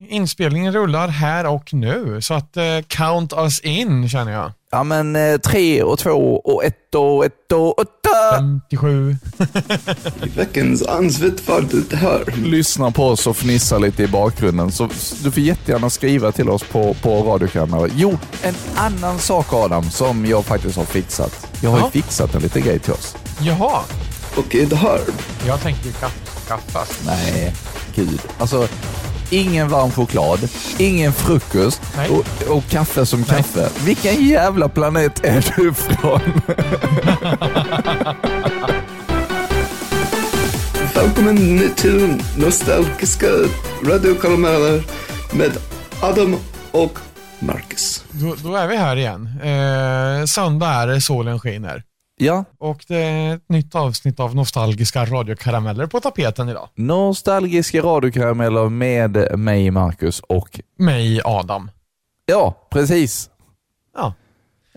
Inspelningen rullar här och nu, så att eh, count us in känner jag. Ja men eh, tre och två och ett och ett och åtta. 57. I veckans det här. Lyssna på oss och fnissa lite i bakgrunden. Så du får jättegärna skriva till oss på, på radiokanalen. Jo, en annan sak Adam som jag faktiskt har fixat. Jag har Ja. ju fixat en liten grej till oss. Jaha, Och är det här? jag tänkte ju. Nej, gud. Alltså, ingen varm choklad, ingen frukost Nej. och, och kaffe som kaffe. Vilken jävla planet är du från? Välkommen till nostalgiska radiokarameller med Adam och Marcus. Då, då är vi här igen. Eh, söndag är det, solen skiner. Ja, Och det är ett nytt avsnitt av nostalgiska radiokarameller på tapeten idag. nostalgiska radiokarameller med mig, Marcus och Mig, Adam. ja, precis. Ja,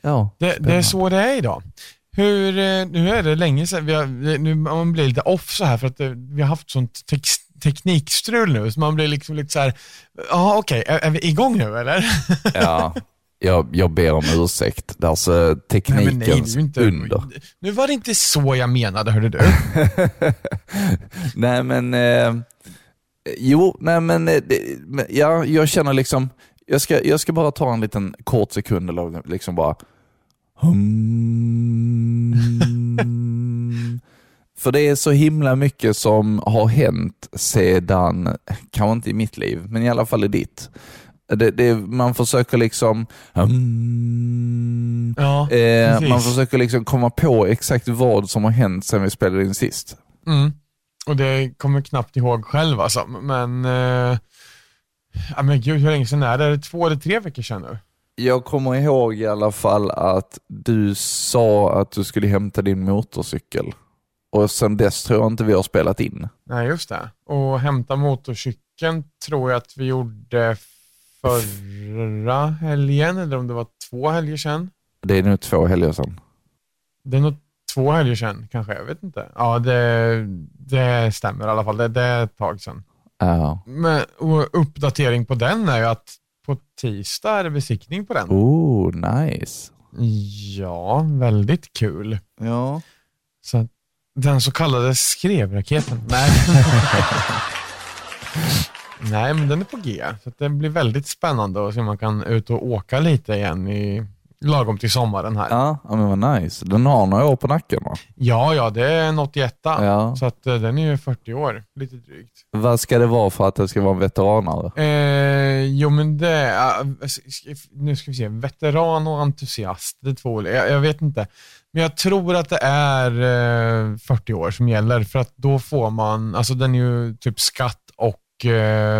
Ja, det, det är så det är idag. Hur, eh, nu är det länge sedan, vi har, nu man blir lite off så här för att eh, vi har haft sånt tex, teknikstrul nu, så man blir liksom lite så här, ja okej, är, är vi igång nu eller? Ja, jag, jag ber om ursäkt. Det alltså teknikens ju inte, under. Nu var det inte så jag menade, hörde du. nej men, eh, jo, nej men, eh, ja, jag känner liksom, jag ska, jag ska bara ta en liten kort sekund eller liksom bara hum. För det är så himla mycket som har hänt sedan, kanske inte i mitt liv, men i alla fall i ditt. Det, det, man försöker liksom hum, Ja, eh, man försöker liksom komma på exakt vad som har hänt sedan vi spelade in sist. Mm. Och det kommer knappt ihåg själv alltså. Men, eh, ja, men gud hur länge sedan är det? Är det två eller tre veckor sedan nu? Jag kommer ihåg i alla fall att du sa att du skulle hämta din motorcykel. Och sen dess tror jag inte vi har spelat in. Nej, just det. Och hämta motorcykeln tror jag att vi gjorde förra helgen, eller om det var två helger sedan. Det är nu två helger sedan. Det är nog två helger sedan kanske, jag vet inte. Ja, det, det stämmer i alla fall. Det, det är ett tag sedan. Ja. Men, och uppdatering på den är ju att på tisdag är det besiktning på den. Oh, nice. Ja, väldigt kul. Ja. Så den så kallade skrevraketen. Nej. Nej, men den är på G. Så det blir väldigt spännande att se om man kan ut och åka lite igen i lagom till sommaren här. Ja, Ja, men vad nice. Den har några år på nacken va? ja, det är en 81 Ja. Så att eh, den är ju 40 år, lite drygt. Vad ska det vara för att det ska vara en veteranare? Eh, jo, men det är, nu ska vi se, veteran och entusiast, det är två olika. jag, jag vet inte. Men jag tror att det är eh, 40 år som gäller, för att då får man, alltså den är ju typ skatt eh,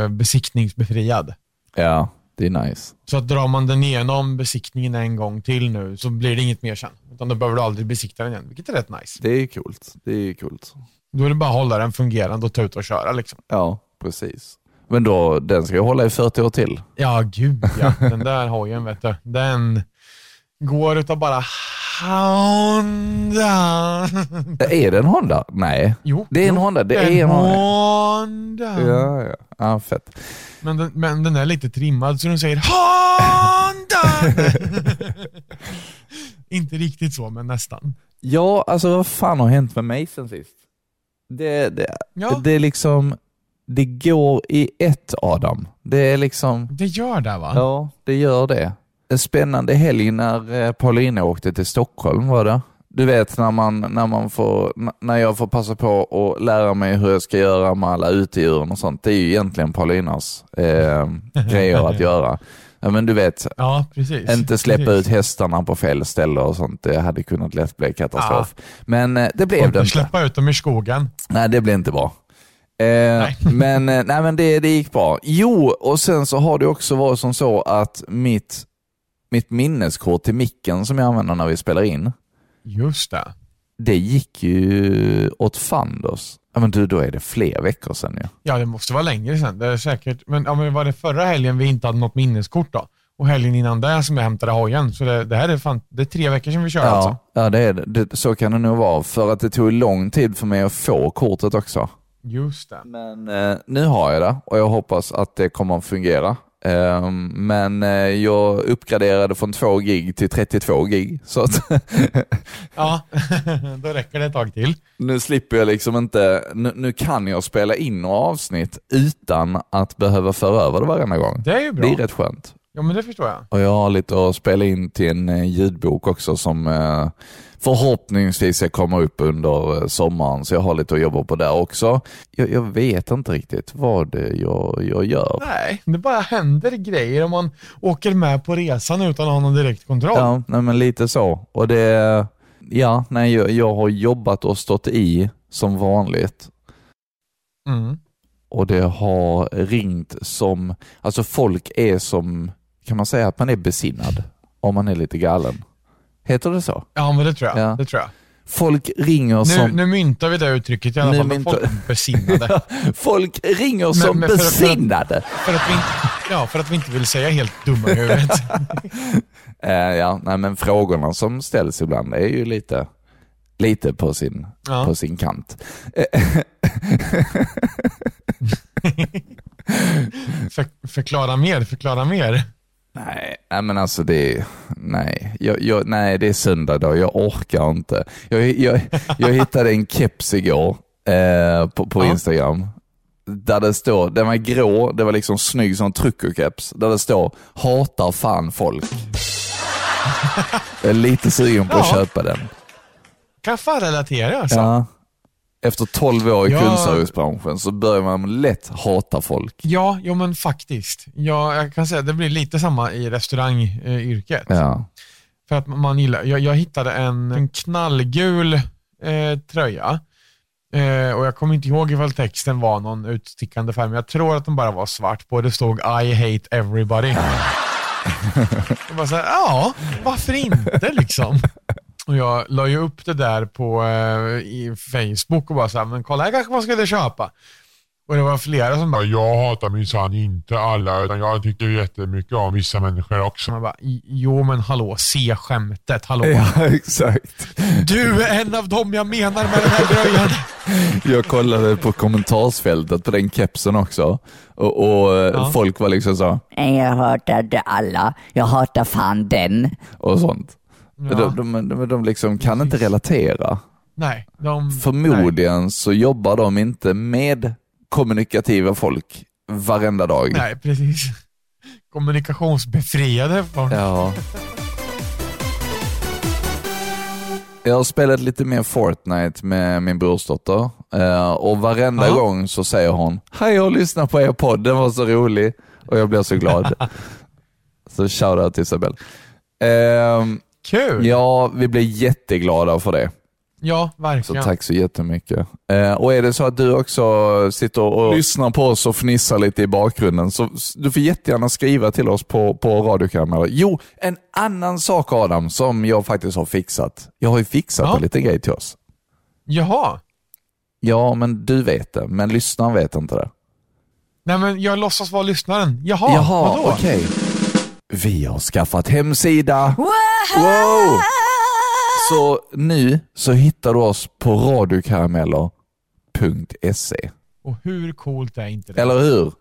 besiktningsbefriad. Ja, det är nice. Så att drar man den igenom besiktningen en gång till nu så blir det inget mer sen. Utan då behöver du aldrig besikta den igen, vilket är rätt nice. Det är coolt. Det är coolt. Då är det bara att hålla den fungerande och ta ut och köra liksom. Ja, precis. Men då, den ska jag hålla i 40 år till. Ja, gud ja. Den där hojen vet du. Den går utav bara Honda. Är det en Honda? Nej. Jo, Det är en jo, Honda. Det är en Honda. Honda. Ja, ja. Ja, fett. Men, den, men den är lite trimmad så den säger Honda. Inte riktigt så, men nästan. Ja, alltså vad fan har hänt med mig sen sist? Det, det, Ja. det är liksom, det går i ett Adam. Det är liksom, Det gör det va? ja, det gör det. En spännande helg när eh, Paulina åkte till Stockholm var det. Du vet när, man, när, man får, när jag får passa på att lära mig hur jag ska göra med alla utedjuren och sånt. Det är ju egentligen Paulinas eh, grejer att göra. Ja, men du vet, Ja, precis. inte släppa precis. ut hästarna på fel ställe och sånt. Det hade kunnat lätt bli katastrof. Men eh, det blev det inte. Släppa ut dem i skogen. Nej, det blev inte bra. Eh, men eh, nej, men det, det gick bra. Jo, och sen så har det också varit som så att mitt, mitt minneskort till micken som jag använder när vi spelar in, Just det. det gick ju åt fanders. Ja, men du, då är det fler veckor sedan ju. Ja, det måste vara längre sedan. Det är säkert. Men, ja, men var det förra helgen vi inte hade något minneskort då? Och helgen innan det som jag hämtade hojen. Så det, det här är fan, det är tre veckor sedan vi körde alltså. Ja, ja det är det. Så kan det nog vara. För att det tog lång tid för mig att få kortet också. Just det. Men eh, nu har jag det och jag hoppas att det kommer att fungera. Eh, men eh, jag uppgraderade från 2 gig till 32 gig. Så Ja, då räcker det ett tag till. nu slipper jag liksom inte, nu, nu kan jag spela in några avsnitt utan att behöva föra över det varenda gång. Det är ju bra. Det är rätt skönt. Ja, men det förstår jag. Och jag har lite att spela in till en eh, ljudbok också som eh, förhoppningsvis ska komma upp under eh, sommaren, så jag har lite att jobba på där också. Jag, jag vet inte riktigt vad jag, jag gör. Nej, det bara händer grejer om man åker med på resan utan att ha någon direkt kontroll. Ja, nej, men lite så. Och det, ja, nej, jag, jag har jobbat och stått i som vanligt. Mm. Och det har ringt som, alltså folk är som, kan man säga att man är besinnad om man är lite galen? Heter det så? Ja, men det tror jag. Ja. Det tror jag. Folk ringer Nu, som... nu myntar vi det uttrycket i alla fall. myntar- Folk är besinnade. Folk ringer som men för att- besinnade. för, att vi inte, ja, för att vi inte vill säga helt dumma i huvudet. Eh, ja, nej, men frågorna som ställs ibland är ju lite, lite på, sin, Ja. på sin kant. För, förklara mer, förklara mer. Nej, men alltså det är, nej, jag, jag, nej det är söndag då, jag orkar inte. Jag, jag, jag hittade en keps igår eh, på, på Ja. Instagram. Där det står, den var grå, det var liksom snygg som truckerkeps. Där det står, hatar fan folk. jag är lite sugen på att Ja. köpa den. Kan fan relatera alltså. Ja. Efter 12 år i Ja. kundservicebranschen så börjar man lätt hata folk. Ja, jo men faktiskt. Ja, jag kan säga att det blir lite samma i restaurangyrket. Ja. För att man gillar, jag, jag hittade en, en knallgul eh, tröja eh, och jag kommer inte ihåg ifall texten var någon utstickande färg, men jag tror att den bara var svart på. Det stod I hate everybody. jag bara så här, ja, varför inte liksom? Och jag la ju upp det där på eh, i Facebook och bara så här, men kolla här kanske man skulle köpa. Och det var flera som bara, Ja, Jag hatar minsann inte alla, utan jag tycker jättemycket om vissa människor också. man bara, jo men hallå, se skämtet, hallå. ja, exakt. Du är en av dem jag menar med den här tröjan. Jag kollade på kommentarsfältet på den kepsen också och, och Ja. folk var liksom så jag hatar inte alla. Jag hatar fan den. och sånt. Ja. De, de, de, de liksom kan inte relatera. Nej, de... Förmodligen så jobbar de inte med kommunikativa folk varenda dag. Nej, nej precis. Kommunikationsbefriade folk. Ja. Jag har spelat lite mer Fortnite med min brorsdotter eh, och varenda Ja. gång så säger hon Hej, jag har lyssnat på er podd, den var så rolig och jag blir så glad. så shoutout till Isabel. Ehm, Kul! ja, vi blir jätteglada för det. Ja, Så verkligen. tack så jättemycket. Eh, och är det så att du också sitter och lyssnar på oss och fnissar lite i bakgrunden, så du får jättegärna skriva till oss på, på radiokanaler. Jo, en annan sak Adam, som jag faktiskt har fixat. Jag har ju fixat Ja. en liten grej till oss. Jaha. Ja, men du vet det, men lyssnaren vet inte det. Nej, men jag låtsas vara lyssnaren. Jaha, Jaha, vadå? okej. Vi har skaffat hemsida. Wow! Så nu så hittar du oss på radiokarameller.se. Och hur coolt är inte det? Eller hur?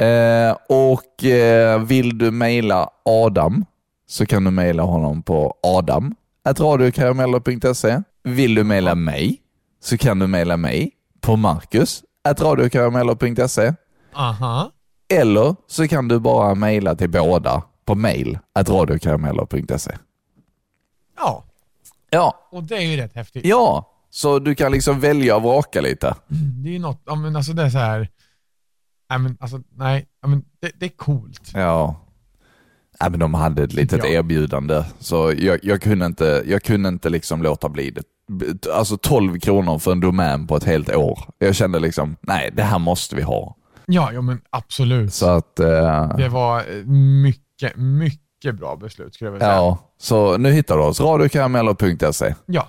Eh, och eh, vill du mejla Adam så kan du mejla honom på adam.radiokarameller.se. Vill du mejla mig så kan du mejla mig på marcus.radiokarameller.se. Aha. Eller så kan du bara mejla till båda på mail.radiokarameller.se. Ja, Ja, och det är ju rätt häftigt. ja, så du kan liksom välja och vraka lite. Det är ju något, ja men alltså det är så här. Nej men alltså, nej, ja, men det, det är coolt. Ja. Nej, men de hade ett litet Ja. erbjudande, så jag, jag kunde inte, jag kunde inte liksom låta bli det. Alltså 12 kronor för en domän på ett helt år. Jag kände liksom, nej, det här måste vi ha. Ja, ja men absolut. Så att, eh, Det var eh, mycket, mycket bra beslut skulle jag vilja säga. ja. Så nu hittar du oss, radiokarameller.se. Ja.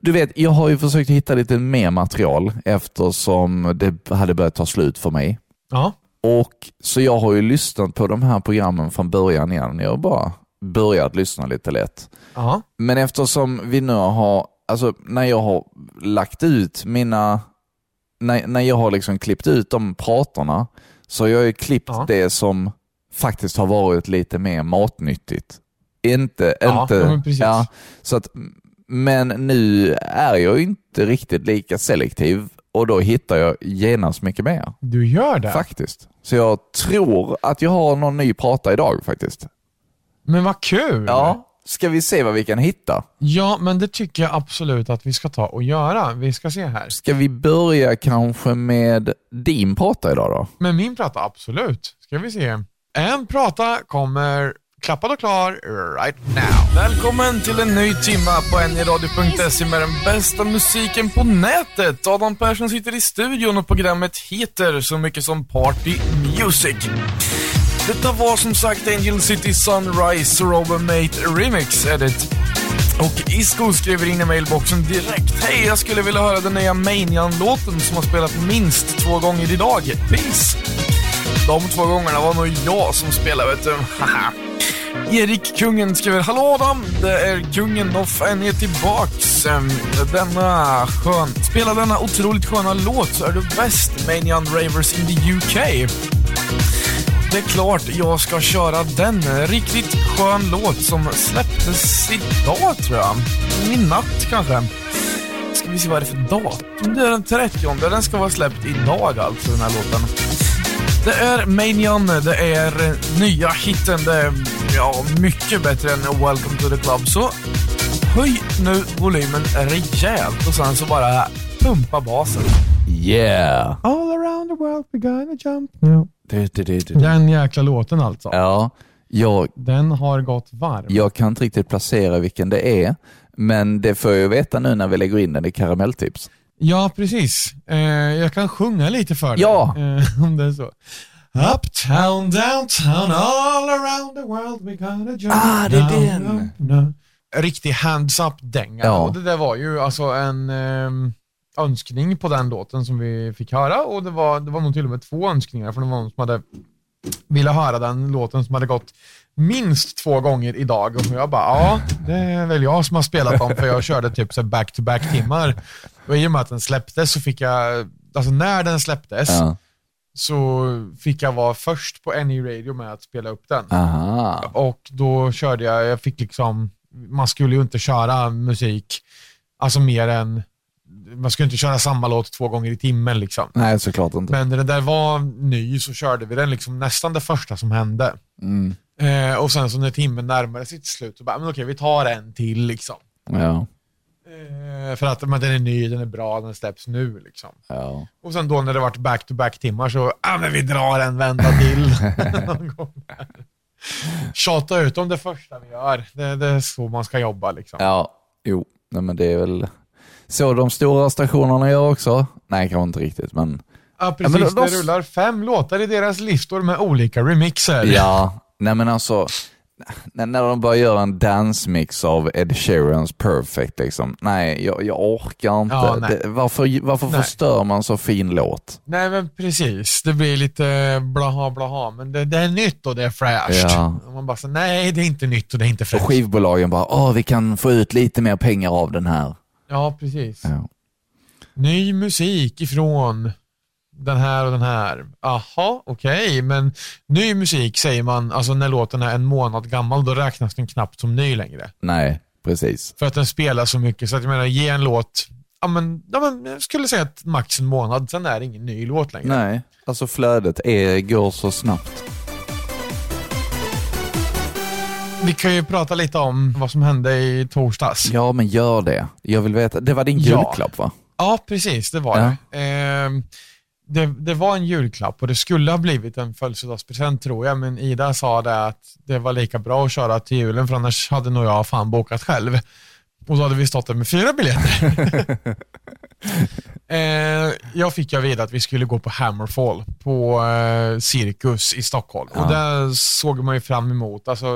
Du vet, jag har ju försökt hitta lite mer material eftersom det hade börjat ta slut för mig. Ja. Och Så jag har ju lyssnat på de här programmen från början igen. Jag har bara börjat lyssna lite lätt. Ja. Men eftersom vi nu har, alltså när jag har lagt ut mina när, när jag har liksom klippt ut de pratorna så har jag ju klippt Ja. det som faktiskt har varit lite mer matnyttigt. Inte, Ja, inte, ja, precis. så att, men nu är jag ju inte riktigt lika selektiv och då hittar jag genast mycket mer. Du gör det? Faktiskt. Så jag tror att jag har någon ny prata idag faktiskt. Men vad kul! Ja, ska vi se vad vi kan hitta? Ja, men det tycker jag absolut att vi ska ta och göra. Vi ska se här. Ska vi börja kanske med din prata idag då? Men min prata, absolut. Ska vi se. En prata kommer klappad och klar right now. Välkommen till en ny timma på nradio.se med den bästa musiken på nätet. Adam Persson sitter i studion och programmet heter så mycket som Party Music. Detta var som sagt Angel City Sunrise Robin Mate Remix Edit. Och Isko skriver in i mailboxen direkt. Hej, jag skulle vilja höra den nya Manian-låten som har spelat minst två gånger idag. Peace! De två gångerna var nog jag som spelade, vet du. Haha. Erik Kungen skriver Hallå Adam, det är Kungen of N är tillbaks. Ehm, denna skön, spela denna otroligt sköna låt så är du bäst Manian Ravers in the UK. Det är klart jag ska köra den. Riktigt skön låt som släpptes idag tror jag. I natt kanske. Ska vi se vad det är för datum? Det är den 30. Den ska vara släppt idag alltså den här låten. Det är Manian, det är nya hitten, det är ja, mycket bättre än Welcome to the Club. Så höj nu volymen rejält och sen så bara pumpa basen. Yeah! All around the world we gonna jump now. Du, du, du, du. Den jäkla låten alltså. Ja, jag, Den har gått varm. jag kan inte riktigt placera vilken det är, men det får jag ju veta nu när vi lägger in den i karamelltips. Ja, precis. Eh, jag kan sjunga lite för dig. Ja. Eh, om det är så. Uptown, downtown, all around the world we gonna jump Ah, det är den. now, now. Riktig hands up-dänga. Ja. Och det där var ju alltså en ehm, önskning på den låten som vi fick höra och det var, det var nog till och med två önskningar för det var någon som hade ville höra den låten som hade gått minst två gånger idag. Och jag bara, ja, det är väl jag som har spelat dem, för jag körde typ så back-to-back timmar. Och i och med att den släpptes så fick jag, alltså när den släpptes, Ja. så fick jag vara först på Any Radio med att spela upp den. Aha. Och då körde jag, jag fick liksom, man skulle ju inte köra musik, alltså mer än, man skulle inte köra samma låt två gånger i timmen liksom. Nej, såklart inte. Men när den där var ny så körde vi den liksom nästan det första som hände. Mm. Eh, och sen så när timmen närmade sitt slut, så bara, men okej, vi tar en till liksom. Ja. Eh, för att men den är ny, den är bra, den släpps nu liksom. Ja. Och sen då när det varit back-to-back timmar så, ja men vi drar en vända till. Tjata ut om det första vi gör. Det, det är så man ska jobba liksom. Ja, jo, nej, men det är väl så de stora stationerna gör också. Nej, kanske inte riktigt, men Ja, precis. men då- då- Det rullar fem låtar i deras listor med olika remixer. ja, nej men alltså, när, de bara gör en dansmix av Ed Sheerans Perfect, liksom. nej, jag, jag orkar inte. Ja, det, varför varför Nej. förstör man så fin låt? Nej men precis, det blir lite blaha blaha, men det, det är nytt och det är fräscht. Ja. Och man bara så, nej det är inte nytt och det är inte Och fräscht. skivbolagen bara, åh, vi kan få ut lite mer pengar av den här. Ja, precis. Ja. Ny musik ifrån den här och den här. Aha, okej, men ny musik säger man, alltså när låten är en månad gammal, då räknas den knappt som ny längre. Nej, precis. För att den spelar så mycket, så att jag menar, ge en låt, ja men, ja, men jag skulle säga att max en månad, sen är det ingen ny låt längre. Nej, alltså flödet är, går så snabbt. Vi kan ju prata lite om vad som hände i torsdags. Ja, men gör det. Jag vill veta. Det var din Ja. julklapp va? Ja, precis, det var Ja. det. Ehm, det. Det var en julklapp och det skulle ha blivit en födelsedagspresent tror jag, men Ida sa det att det var lika bra att köra till julen för annars hade nog jag fan bokat själv. Och då hade vi stått där med fyra biljetter. eh, jag fick ju veta att vi skulle gå på Hammerfall på eh, Cirkus i Stockholm. Och där såg man ju fram emot, alltså,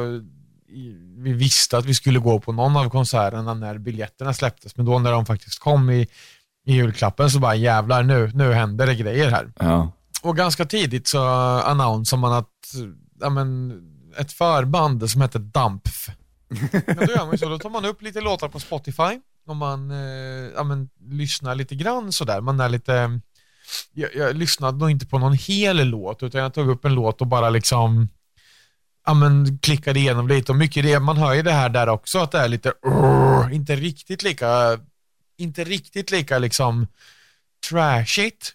vi visste att vi skulle gå på någon av konserterna när biljetterna släpptes, men då när de faktiskt kom i, i julklappen så bara jävlar nu, nu händer det grejer här. Ja. Och ganska tidigt så annonsade man att ja, men, ett förband som heter Dampf. Ja, då gör man ju så, då tar man upp lite låtar på Spotify och man eh, ja, men, lyssnar lite grann sådär. Man är lite jag, jag lyssnade nog inte på någon hel låt, utan jag tog upp en låt och bara liksom ja, men, klickade igenom lite. Och mycket det, man hör ju det här där också, att det är lite, uh, inte riktigt lika, inte riktigt lika liksom trashigt.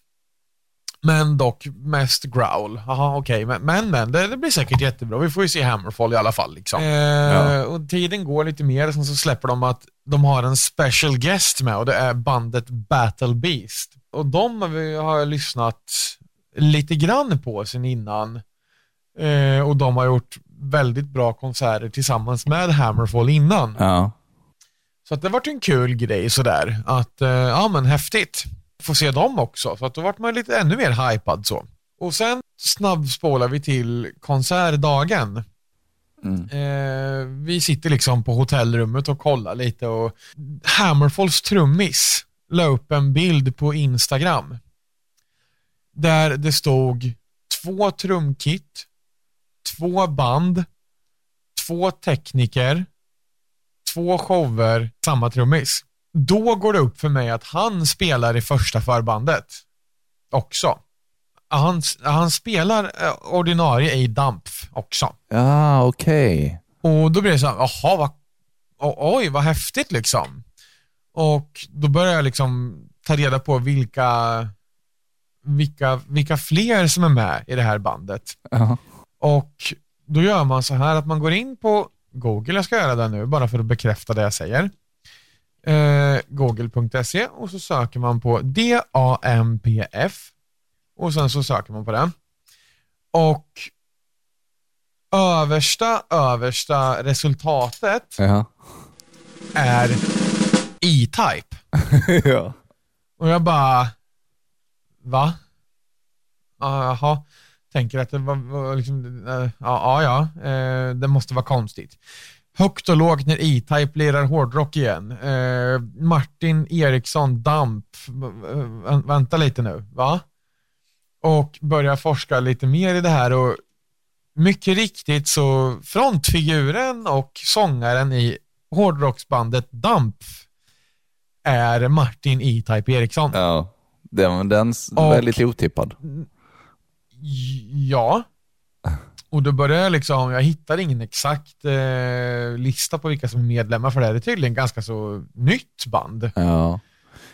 Men dock mest growl. Jaha, okej. Men, men, men det, det blir säkert jättebra. Vi får ju se Hammerfall i alla fall. Liksom. Eh, och tiden går lite mer, sen så släpper de att de har en special guest med och det är bandet Battle Beast. Och de har jag lyssnat lite grann på sen innan. Eh, och de har gjort väldigt bra konserter tillsammans med Hammerfall innan. Ja. Så att det vart en kul grej sådär. Att, eh, ja men häftigt. Få se dem också. Så att då vart man lite ännu mer hypad så. Och sen snabbspolar vi till konsertdagen. Mm. Eh, vi sitter liksom på hotellrummet och kollar lite och Hammerfalls trummis la upp en bild på Instagram. Där det stod två trumkit, två band, två tekniker, två shower, samma trummis. Då går det upp för mig att han spelar i första förbandet också. Han, han spelar eh, ordinarie i Dampf också. Ja, okej. Och då blir det så här, jaha, vad, oj, vad häftigt liksom. Och då börjar jag liksom ta reda på vilka, vilka, vilka fler som är med i det här bandet. Ja. Och då gör man så här att man går in på Google, jag ska göra det nu bara för att bekräfta det jag säger. Eh, Google.se och så söker man på DAMPF och sen så söker man på det. Och översta, översta resultatet Ja. är E-Type. ja. Och jag bara, va? Ah, Jaha, tänker att det var, var liksom, eh, ja, ja, eh, det måste vara konstigt. Högt och lågt när E-Type lirar hårdrock igen. Eh, Martin Eriksson, Damp, vä- vänta lite nu, va? Och börjar forska lite mer i det här och mycket riktigt så frontfiguren och sångaren i hårdrocksbandet Damp är Martin E-Type Eriksson. ja. Den, den Och- väldigt otippad. Ja. Och då började jag liksom, jag hittar ingen exakt eh, lista på vilka som är medlemmar för det här är tydligen ganska så nytt band. Ja.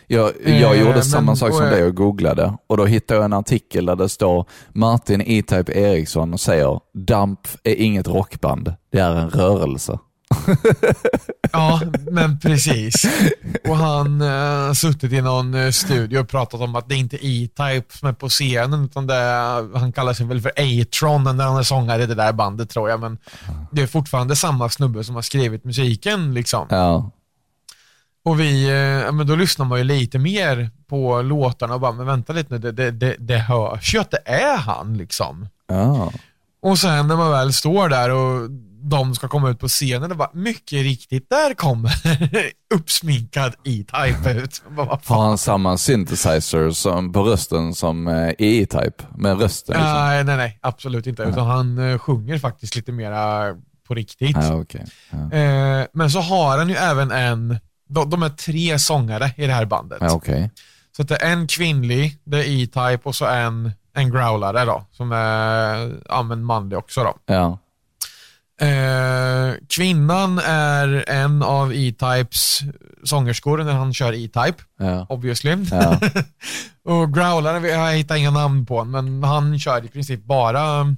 Jag, jag Eh, gjorde men- samma sak som dig och googlade och då hittade jag en artikel där det står Martin E-Type Eriksson och säger Damp är inget rockband, det är en rörelse. Ja, men precis. Och han eh, har suttit i någon eh, studio och pratat om att det inte är E-Type som är på scenen, utan det är, han kallar sig väl för A-Tron när han är sångare i det där bandet tror jag, men det är fortfarande samma snubbe som har skrivit musiken liksom. Ja. Och vi, eh, men då lyssnar man ju lite mer på låtarna och bara, men vänta lite nu, det, det, det, det hörs ju att det är han liksom. Ja. Och sen när man väl står där och de ska komma ut på scenen, det bara, mycket riktigt, där kommer uppsminkad E-Type ut. Har han samma synthesizer som, på rösten som eh, E-Type? Med rösten liksom? Nej, nej, nej, absolut inte. Utan han eh, sjunger faktiskt lite mera på riktigt. Ja, okej. Ja. Eh, men så har han ju även en, de, de är tre sångare i det här bandet. Ja, okej. Så det är en kvinnlig, det är E-Type och så en, en growlare då, som är ja, manlig också då. Ja. Eh, kvinnan är en av E-Types sångerskor när han kör E-Type, Ja. obviously. Ja. och growlaren, jag hittar inga namn på men han kör i princip bara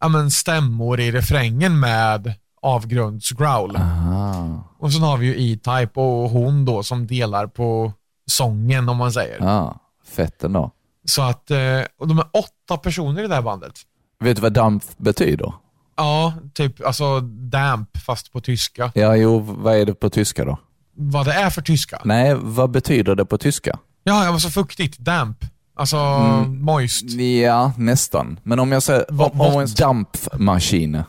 ja, men stämmor i refrängen med avgrundsgrowl. Aha. Och sen har vi ju E-Type och hon då som delar på sången om man säger. Ja. Fett ändå. Så att, eh, och de är åtta personer i det här bandet. Vet du vad damp betyder? Ja, typ alltså damp fast på tyska. Ja, jo, vad är det på tyska då? Vad det är för tyska? Nej, vad betyder det på tyska? Ja, jag var så fuktigt. Damp. Alltså moist. Ja, nästan. Men om jag säger, Vad- om, om vad- en dampmaskin,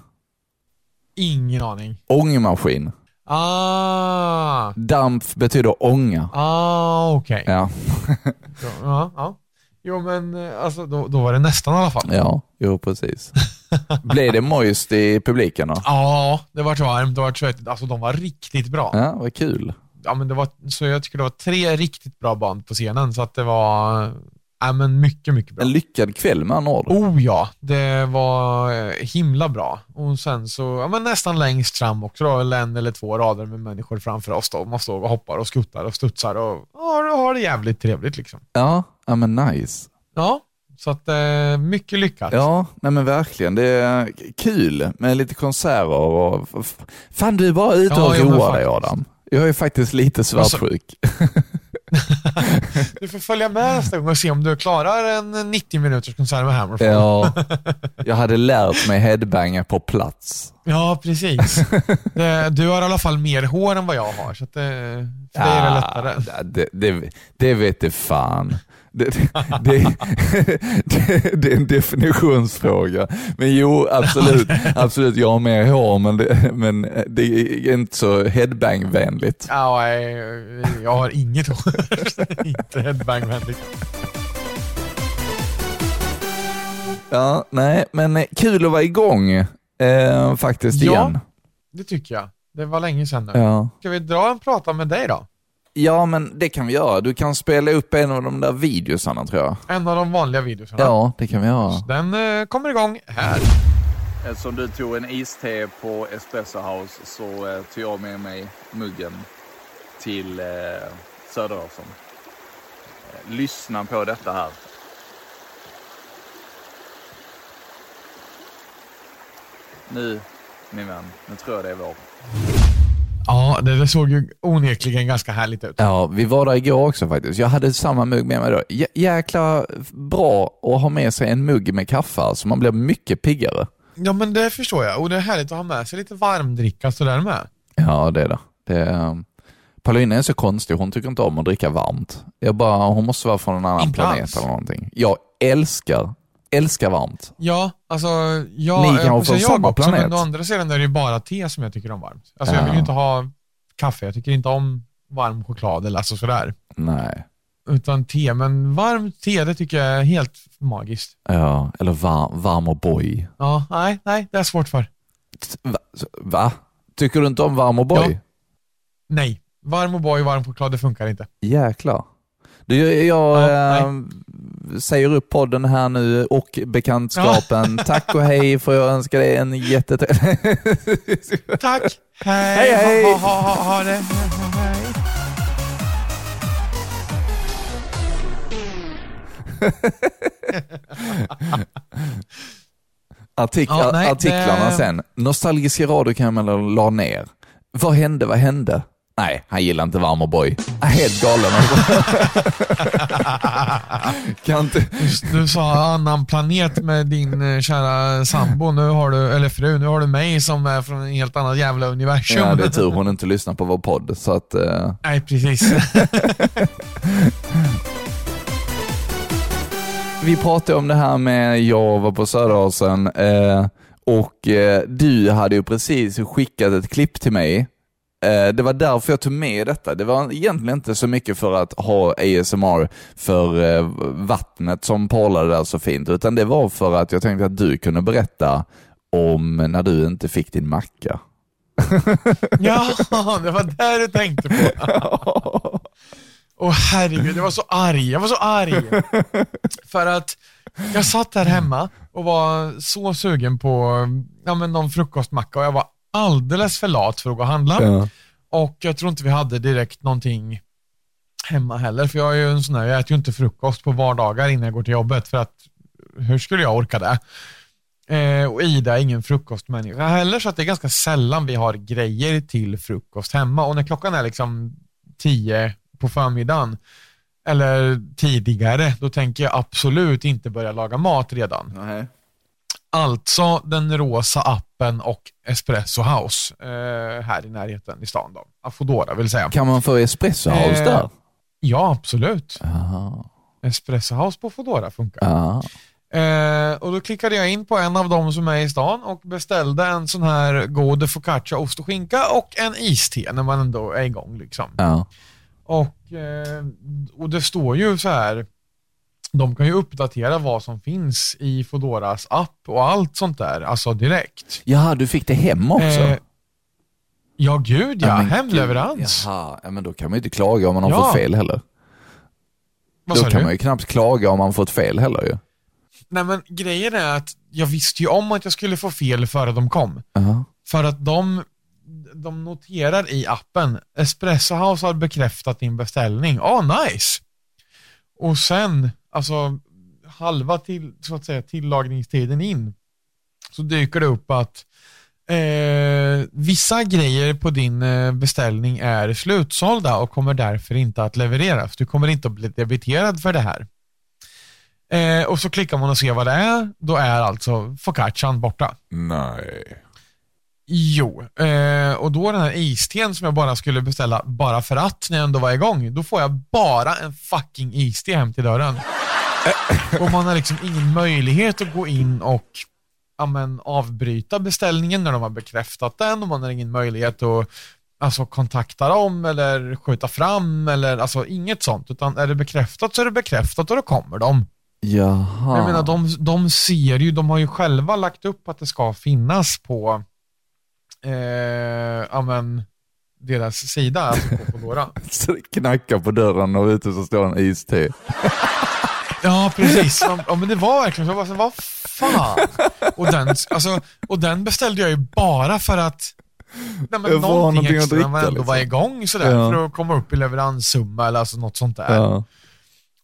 Ingen aning. ångmaskin. Ah, Damp betyder ånga. ah okej. Ja, Ja, ja. Jo men eh, alltså då, då var det nästan i alla fall. ja, jo precis. Blev det moist i publiken då? Ja, det var varmt, det var svettigt. Alltså de var riktigt bra. Ja, vad kul. Ja, men det var, så jag tycker det var tre riktigt bra band på scenen, så att det var, Ja, men mycket, mycket bra. En lyckad kväll med andra ord. Oh ja, det var eh, himla bra. Och sen så, ja, men nästan längst fram också då, eller en eller två rader med människor framför oss då. Man står och hoppar och skuttar och studsar och ja, har det jävligt trevligt liksom. Ja, ja men nice. Ja, så att eh, mycket lyckat. Ja, nej men verkligen. Det är kul med lite konserter och... Fan, du är bara ute Ja, och ja, roar dig. Adam. Jag är faktiskt lite svartsjuk. Du får följa med nästa gång och se om du klarar en 90 minuters konsert med Hammerfall. Ja, jag hade lärt mig headbanga på plats. Ja, precis. Det, du har i alla fall mer hår än vad jag har, så det, för dig är det lättare. Ja, det, det, det vet det fan. Det, det, det, det, är en definitionsfråga. Men jo, absolut, absolut jag har mer hår, men det, men det är inte så headbang-vänligt. Ja, nej, jag har inget hår. Inte headbang-vänligt. Ja, nej, men kul att vara igång eh, faktiskt Ja. igen. Det tycker jag. Det var länge sedan nu. Ja. Ska vi dra en prata med dig då? Ja, men det kan vi göra. Du kan spela upp en av de där videosarna tror jag. En av de vanliga videorna. Ja, det kan vi göra. Den eh, kommer igång här. Eftersom du tog en iste på Espresso House så eh, tog jag med mig muggen till eh, Söderåsen. Eh, lyssna på detta här. Nu, min vän, nu tror jag det är vår. Ja, det, det såg ju onekligen ganska härligt ut. Ja, vi var där igår också faktiskt. Jag hade samma mugg med mig då. Jä- jäkla bra att ha med sig en mugg med kaffe, så man blir mycket piggare. Ja, men det förstår jag. Och det är härligt att ha med sig lite varmdricka sådär med. Ja, det är det. det är, Paulina är så konstig, hon tycker inte om att dricka varmt. Jag bara, hon måste vara från en annan Inte planet alls. eller någonting. Jag älskar, älskar varmt. Ja, alltså jag, Ni kan vara och sen från jag samma också, planet. men å andra sidan är det ju bara te som jag tycker om varmt. Alltså jag Ja. vill ju inte ha kaffe, jag tycker inte om varm choklad eller alltså sådär. Nej. Utan te, men varmt te det tycker jag är helt magiskt. Ja, eller var, varm och boy. Ja, nej, nej, det är svårt för. Va? Va? Tycker du inte om varm och boy? Ja. Nej, varm O'boy, varm choklad, det funkar inte. Jäklar. Du, jag Ja, eh, säger upp podden här nu och bekantskapen. Tack och hej får jag önska dig en jättetrevlig... Tack! Hej! Hej, hej. Ha, ha, ha, ha det. Hej. Artik Ja, nej, artiklarna det- sen. Nostalgiska radiokammaren la ner. Vad hände? Vad hände? Nej, han gillar inte varm och boy. Helt galen. kan inte... Du, sa annan planet med din eh, kära sambo, nu har du, eller fru, nu har du mig som är från en helt annat jävla universum. Ja, det är tur hon inte lyssnar på vår podd. Så att, eh, Nej, precis. vi pratade om det här med jag var på Söderåsen eh, och eh, du hade ju precis skickat ett klipp till mig. Eh, det var därför jag tog med detta. Det var egentligen inte så mycket för att ha ASMR för eh, vattnet som porlade där så fint, utan det var för att jag tänkte att du kunde berätta om när du inte fick din macka. ja, det var där du tänkte på. Åh herregud, jag var så arg. Jag var så arg. För att jag satt här hemma och var så sugen på ja, men någon frukostmacka och jag var alldeles för lat för att gå och handla. Ja. Och jag tror inte vi hade direkt någonting hemma heller, för jag är ju en sån här, jag äter ju inte frukost på vardagar innan jag går till jobbet, för att hur skulle jag orka det? Eh, och Ida är ingen frukostmänniska heller, så att det är ganska sällan vi har grejer till frukost hemma. Och när klockan är liksom tio på förmiddagen, eller tidigare, då tänker jag absolut inte börja laga mat redan. Alltså den rosa appen och Espresso House eh, här i närheten i stan. Då. Afodora vill säga. Kan man få espresso house Eh, där? Ja, absolut. Aha. Espresso House på Foodora funkar. Eh, och Då klickade jag in på en av dem som är i stan och beställde en sån här god focaccia, ost och skinka och en iste när man ändå är igång. Liksom. Ja. Och, eh, och det står ju så här, de kan ju uppdatera vad som finns i Foodoras app och allt sånt där, alltså direkt. Jaha, du fick det hem också? Eh, ja, gud ja. men Hemleverans. Jaha, ja, men då kan man ju inte klaga om man har Ja. fått fel heller. Vad Då kan du? man ju knappt klaga om man fått fel heller ju. Nej men grejen är att jag visste ju om att jag skulle få fel före de kom. Jaha. För att de, de noterar i appen, Espresso House har bekräftat din beställning. Åh, oh, nice! Och sen, alltså halva till, så att säga, tillagningstiden in, så dyker det upp att eh, vissa grejer på din eh, beställning är slutsålda och kommer därför inte att levereras. Du kommer inte att bli debiterad för det här. Eh, och så klickar man och ser vad det är. Då är alltså focaccian borta. Nej. Jo, eh, och då den här isten som jag bara skulle beställa bara för att när jag ändå var igång, då får jag bara en fucking iste hem till dörren. och man har liksom ingen möjlighet att gå in och ja, men, avbryta beställningen när de har bekräftat den och man har ingen möjlighet att alltså, kontakta dem eller skjuta fram eller alltså inget sånt. Utan är det bekräftat så är det bekräftat och då kommer de. Jaha. Jag menar, de, de ser ju, de har ju själva lagt upp att det ska finnas på eh, ja, men, deras sida, alltså på Foodora. Knackar på dörren och ute så står en iste. Ja, precis. Ja, men det var verkligen så. Jag var så, vad fan? Och den, alltså, och den beställde jag ju bara för att Nej, men någonting att extra när man ändå var liksom. igång sådär, Ja. för att komma upp i leveranssumma eller alltså något sånt där. Ja.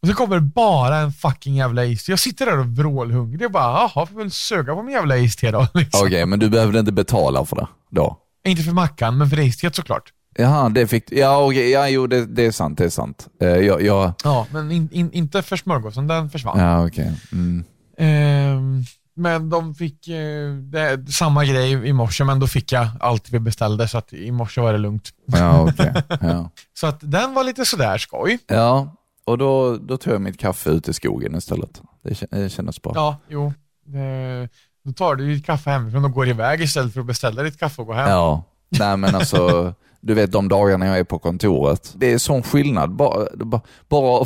Och så kommer det bara en fucking jävla iste. Jag sitter där och vrålhungrig och bara, jaha, får väl suga på min jävla iste då. Liksom. Okej, men du behövde inte betala för det då? Inte för mackan, men för istet såklart. Jaha, det fick Ja, okej. Ja, jo, det, det är sant. Det är sant. Eh, jag, jag, Ja, men in, in, inte för smörgåsen, den försvann. ja, okej. Mm. Ehm, men de fick eh, det, samma grej i morse, men då fick jag allt vi beställde, så att i morse var det lugnt. Ja, okej. Ja. Så att den var lite sådär skoj. ja, och då, då tog jag mitt kaffe ut i skogen istället. Det, det kändes bra. Ja, jo. Det, då tar du ditt kaffe hemifrån och går iväg istället för att beställa ditt kaffe och gå hem. Ja, nej men alltså, du vet de dagarna jag är på kontoret. Det är sån skillnad. Bara, bara, bara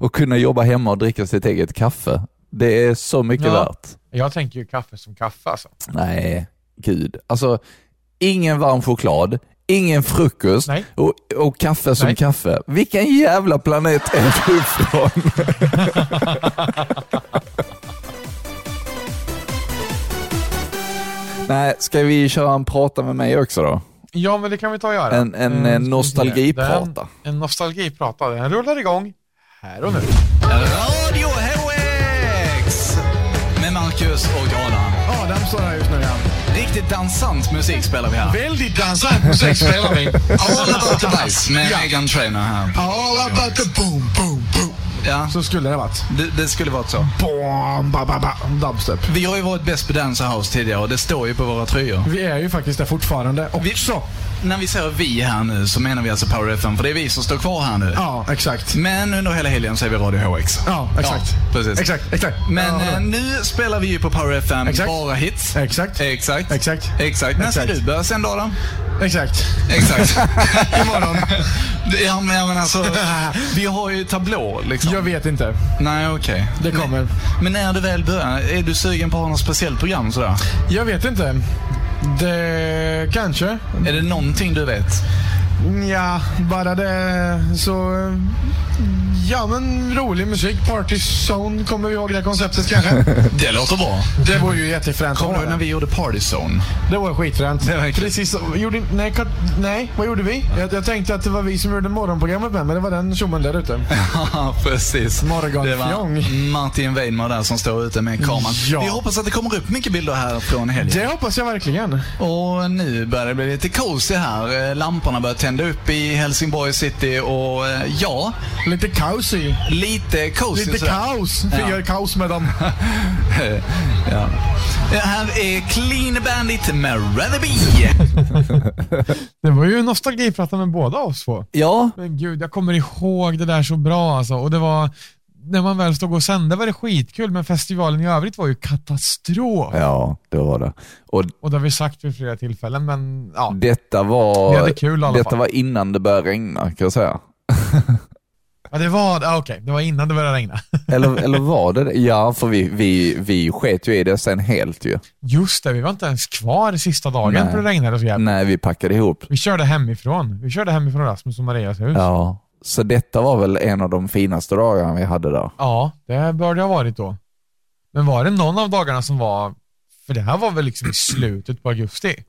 att, kunna jobba hemma och dricka sitt eget kaffe. Det är så mycket Ja. värt. Jag tänker ju kaffe som kaffe alltså. Nej, gud. Alltså, ingen varm choklad, ingen frukost och, och kaffe som Nej. kaffe. Vilken jävla planet är du ifrån? Nej, ska vi köra en prata med mig också då? Ja, men det kan vi ta och göra. En- en, Eh, eh, ska vi se. nostalgiprata. Den- En nostalgiprata. Den rullar igång här och nu. Radio HX med Marcus och Adam. Adam står här just nu igen. Riktigt dansant musik spelar vi här. Väldigt dansant musik spelar vi. All about the bass med Megan Trainer här. All about the boom, boom, boom. Ja, Så skulle det varit. det, det skulle varit så. Boom, ba, ba, ba. Dubstep. Vi har ju varit bäst på Dance House tidigare och det står ju på våra tröjor. Vi är ju faktiskt där fortfarande också. När vi säger vi här nu så menar vi alltså Power FM, för det är vi som står kvar här nu. Ja, exakt. Men under hela helgen så är vi Radio HX. Ja, exakt. Ja, precis. Exakt, exakt. Men Ja, eh, nu spelar vi ju på Power FM Exakt. bara hits. Exakt. Exakt. Exakt. Exakt. När ska Exakt. du börja då? då? Exakt. Exakt. Imorgon. Ja, men, alltså, vi har ju tablå liksom. Jag vet inte. Nej, okej. Det kommer. Men, men när du väl börjar, är du sugen på att ha något speciellt program sådär? Jag vet inte. Det kanske. Är det någonting du vet? Ja, bara det så... Ja, men rolig musik. Party Zone, kommer vi ihåg det konceptet kanske? Det låter bra. Det var ju jättefränt. Kommer du när vi gjorde Party Zone? Det var skitfränt. Det var. Precis. Gjorde, nej, nej, vad gjorde vi? Jag, jag tänkte att det var vi som gjorde morgonprogrammet med, men det var den tjommen där ute. Ja, precis. Morgonfjong. Det var Martin Weidmar där som står ute med kameran. Ja. Vi hoppas att det kommer upp mycket bilder här från helgen. Det hoppas jag verkligen. Och nu börjar det bli lite cozy här. Eh, Lamporna börjar tända upp i Helsingborg city och eh, ja, Lite kaosig. lite cozy Lite kaos. Vi gör kaos med dem. ja. Här är Clean Bandit med Rather Be. Det var ju nostalgiprata med båda oss två. Ja, Men gud, jag kommer ihåg det där så bra alltså. Och det var, när man väl stod och sände var det skitkul, men festivalen i övrigt var ju katastrof. ja, det var det. Och Och det har vi sagt vid flera tillfällen, men ja. detta var, Vi hade kul i alla detta fall. var innan det började regna kan jag säga. ja det var, ja, okej, det var innan det började regna. Eller, eller var det det? Ja, för vi, vi, vi sket ju i det sen helt ju. Just det, vi var inte ens kvar sista dagen Nej. för det regnade så jävligt. Nej, vi packade ihop. Vi körde hemifrån. Vi körde hemifrån Rasmus och Marias hus. Ja, Så detta var väl en av de finaste dagarna vi hade där. Ja, det bör det ha varit då. Men var det någon av dagarna som var, för det här var väl liksom i slutet på augusti?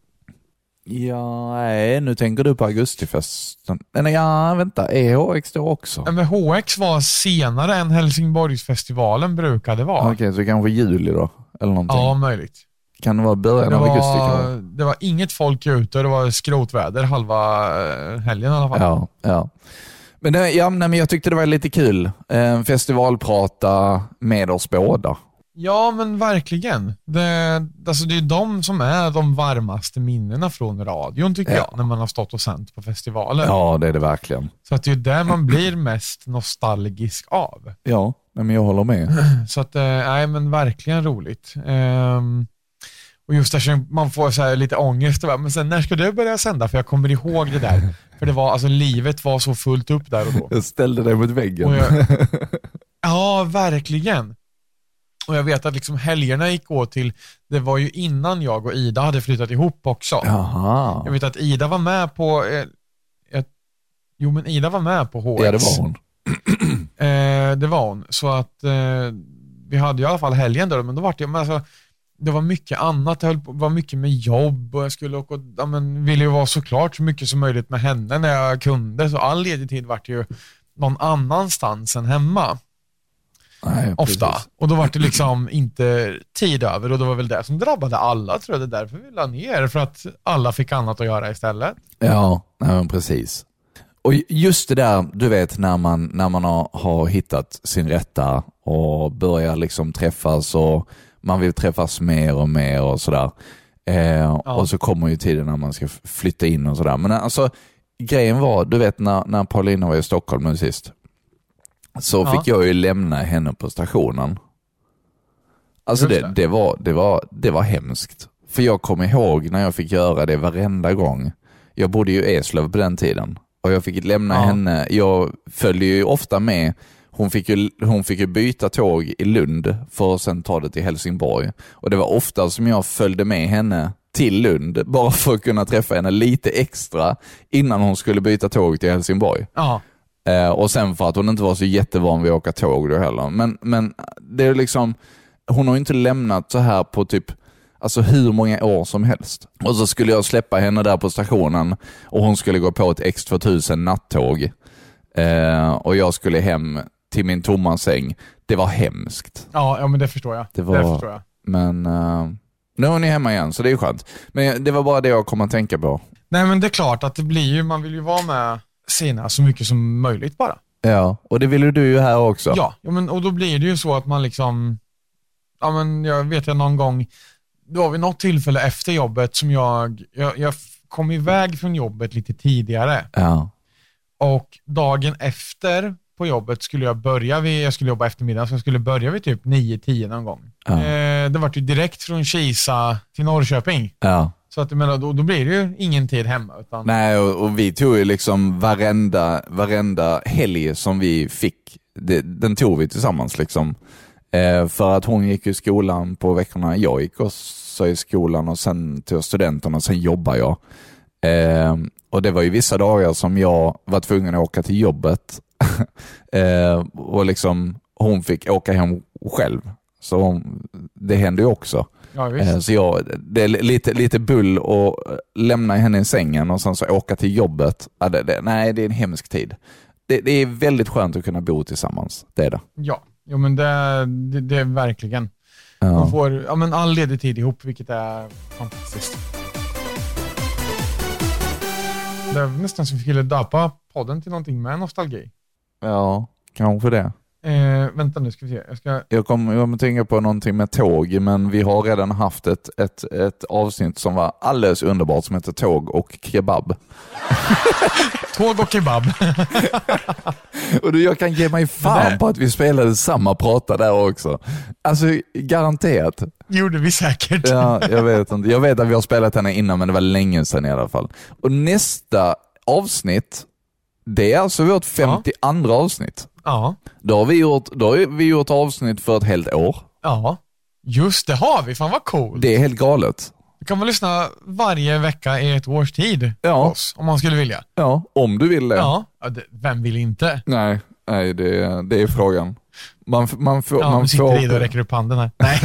Ja, nej, nu tänker du på augustifesten. Nej, ja, vänta, är HX då också? Ja, Men HX var senare än Helsingborgsfestivalen brukade vara. Okej, så kanske juli då? Eller någonting. Ja, möjligt. Kan det vara början Det av augusti? kanske? det var inget folk ute och det var skrotväder halva eh, helgen i alla fall. Ja, ja. Men, det, ja, nej, men jag tyckte det var lite kul. Eh, festivalprata med oss båda. Ja, men verkligen. Det, alltså det är de som är de varmaste minnena från radion tycker Ja. jag, när man har stått och sänt på festivaler. Ja, det är det verkligen. Så att det är där man blir mest nostalgisk av. Ja, nej, men jag håller med. Så att, eh, nej men verkligen roligt. Ehm, och just där man får så här lite ångest, och bara, men sen när ska du börja sända? För jag kommer ihåg det där. För det var, alltså livet var så fullt upp där och då. Jag ställde dig mot väggen. Jag, ja, verkligen. Och jag vet att liksom helgerna gick åt till, det var ju innan jag och Ida hade flyttat ihop också. Jaha. Jag vet att Ida var med på, eh, ett, jo men Ida var med på HX. Ja, det var hon. Eh, det var hon. Så att eh, vi hade i alla fall helgen då, men då var det, men alltså, det var mycket annat. Det var mycket med jobb och jag skulle åka, och- ja, men, ville ju vara såklart så mycket som möjligt med henne när jag kunde. Så all ledig tid vart ju någon annanstans än hemma. Nej, Ofta. precis. Och då var det liksom inte tid över och det var väl det som drabbade alla tror jag. Det är därför vi la ner, för att alla fick annat att göra istället. Ja, nej, precis. Och just det där, du vet när man, när man har, har hittat sin rätta och börjar liksom träffas och man vill träffas mer och mer och sådär. Eh, Och så kommer ju tiden när man ska flytta in och sådär. Men alltså, grejen var, du vet när, när Paulina var i Stockholm nu sist, så Ja. fick jag ju lämna henne på stationen. Alltså det, det. det, var, det, var, det var hemskt. För jag kommer ihåg när jag fick göra det varenda gång. Jag bodde ju i Eslöv på den tiden och jag fick lämna Ja. henne. Jag följde ju ofta med. Hon fick, ju, hon fick ju byta tåg i Lund för att sen ta det till Helsingborg. Och det var ofta som jag följde med henne till Lund bara för att kunna träffa henne lite extra innan hon skulle byta tåg till Helsingborg. Ja, Eh, och sen för att hon inte var så jättevan vid att åka tåg då heller. Men, men det är liksom, hon har inte lämnat så här på typ Alltså hur många år som helst. Och så skulle jag släppa henne där på stationen och hon skulle gå på ett X2000 nattåg. Eh, och jag skulle hem till min tomma säng. Det var hemskt. ja, ja men det förstår jag. Det var- det förstår jag. Men eh, nu är hon hemma igen, så det är skönt. Men det var bara det jag kom att tänka på. Nej men det är klart att det blir ju, man vill ju vara med sina så mycket som möjligt bara. Ja, och det ville du ju här också. Ja, ja men, och då blir det ju så att man liksom, ja men jag vet jag någon gång, då har vi något tillfälle efter jobbet som jag, jag, jag kom iväg från jobbet lite tidigare Ja. och dagen efter på jobbet skulle jag börja vid, jag skulle jobba eftermiddag, så jag skulle börja vid typ 9-10 någon gång. Ja. Eh, det var ju direkt från Kisa till Norrköping. ja. Så att menar, då, då blir det ju ingen tid hemma. Utan, Nej, och, och vi tog ju liksom varenda, varenda helg som vi fick, det, den tog vi tillsammans. liksom. Eh, för att hon gick i skolan på veckorna, jag gick också i skolan och sen tog jag studenten och sen jobbar jag. Eh, och det var ju vissa dagar som jag var tvungen att åka till jobbet eh, och liksom hon fick åka hem själv. Så hon, det hände ju också. ja. Eh, Så jag, det är lite, lite bull att lämna henne i sängen och sen så åka till jobbet. Ja, det, det, nej, det är en hemsk tid. Det, det är väldigt skönt att kunna bo tillsammans. Det är det. Ja, jo, men det, det, det är verkligen. Man Ja. får ja, men all ledig tid ihop, vilket är fantastiskt. Det är nästan som vi skulle döpa podden till någonting med nostalgi. Ja, kanske det. Eh, vänta nu ska vi se. Jag ska... Jag kommer jag kommer tänka på någonting med tåg, men vi har redan haft ett, ett, ett avsnitt som var alldeles underbart som heter Tåg och kebab. Tåg och kebab. Och du, jag kan ge mig fan på att vi spelade samma prata där också. Alltså garanterat. gjorde vi säkert. Ja, jag vet inte. Jag vet att vi har spelat henne innan, men det var länge sedan i alla fall. Och nästa avsnitt, det är alltså vårt 52 avsnitt. Ja. Då har, vi gjort, då har vi gjort avsnitt för ett helt år. ja. Just det har vi. Fan vad cool. Det är helt galet. kan man lyssna varje vecka i ett års tid Ja. på oss, om man skulle vilja. Ja, om du vill det. Ja, ja det, vem vill inte? Nej, nej det, det är frågan. Man, man får... Ja, man nu sitter får Ida och räcker upp handen här. Nej.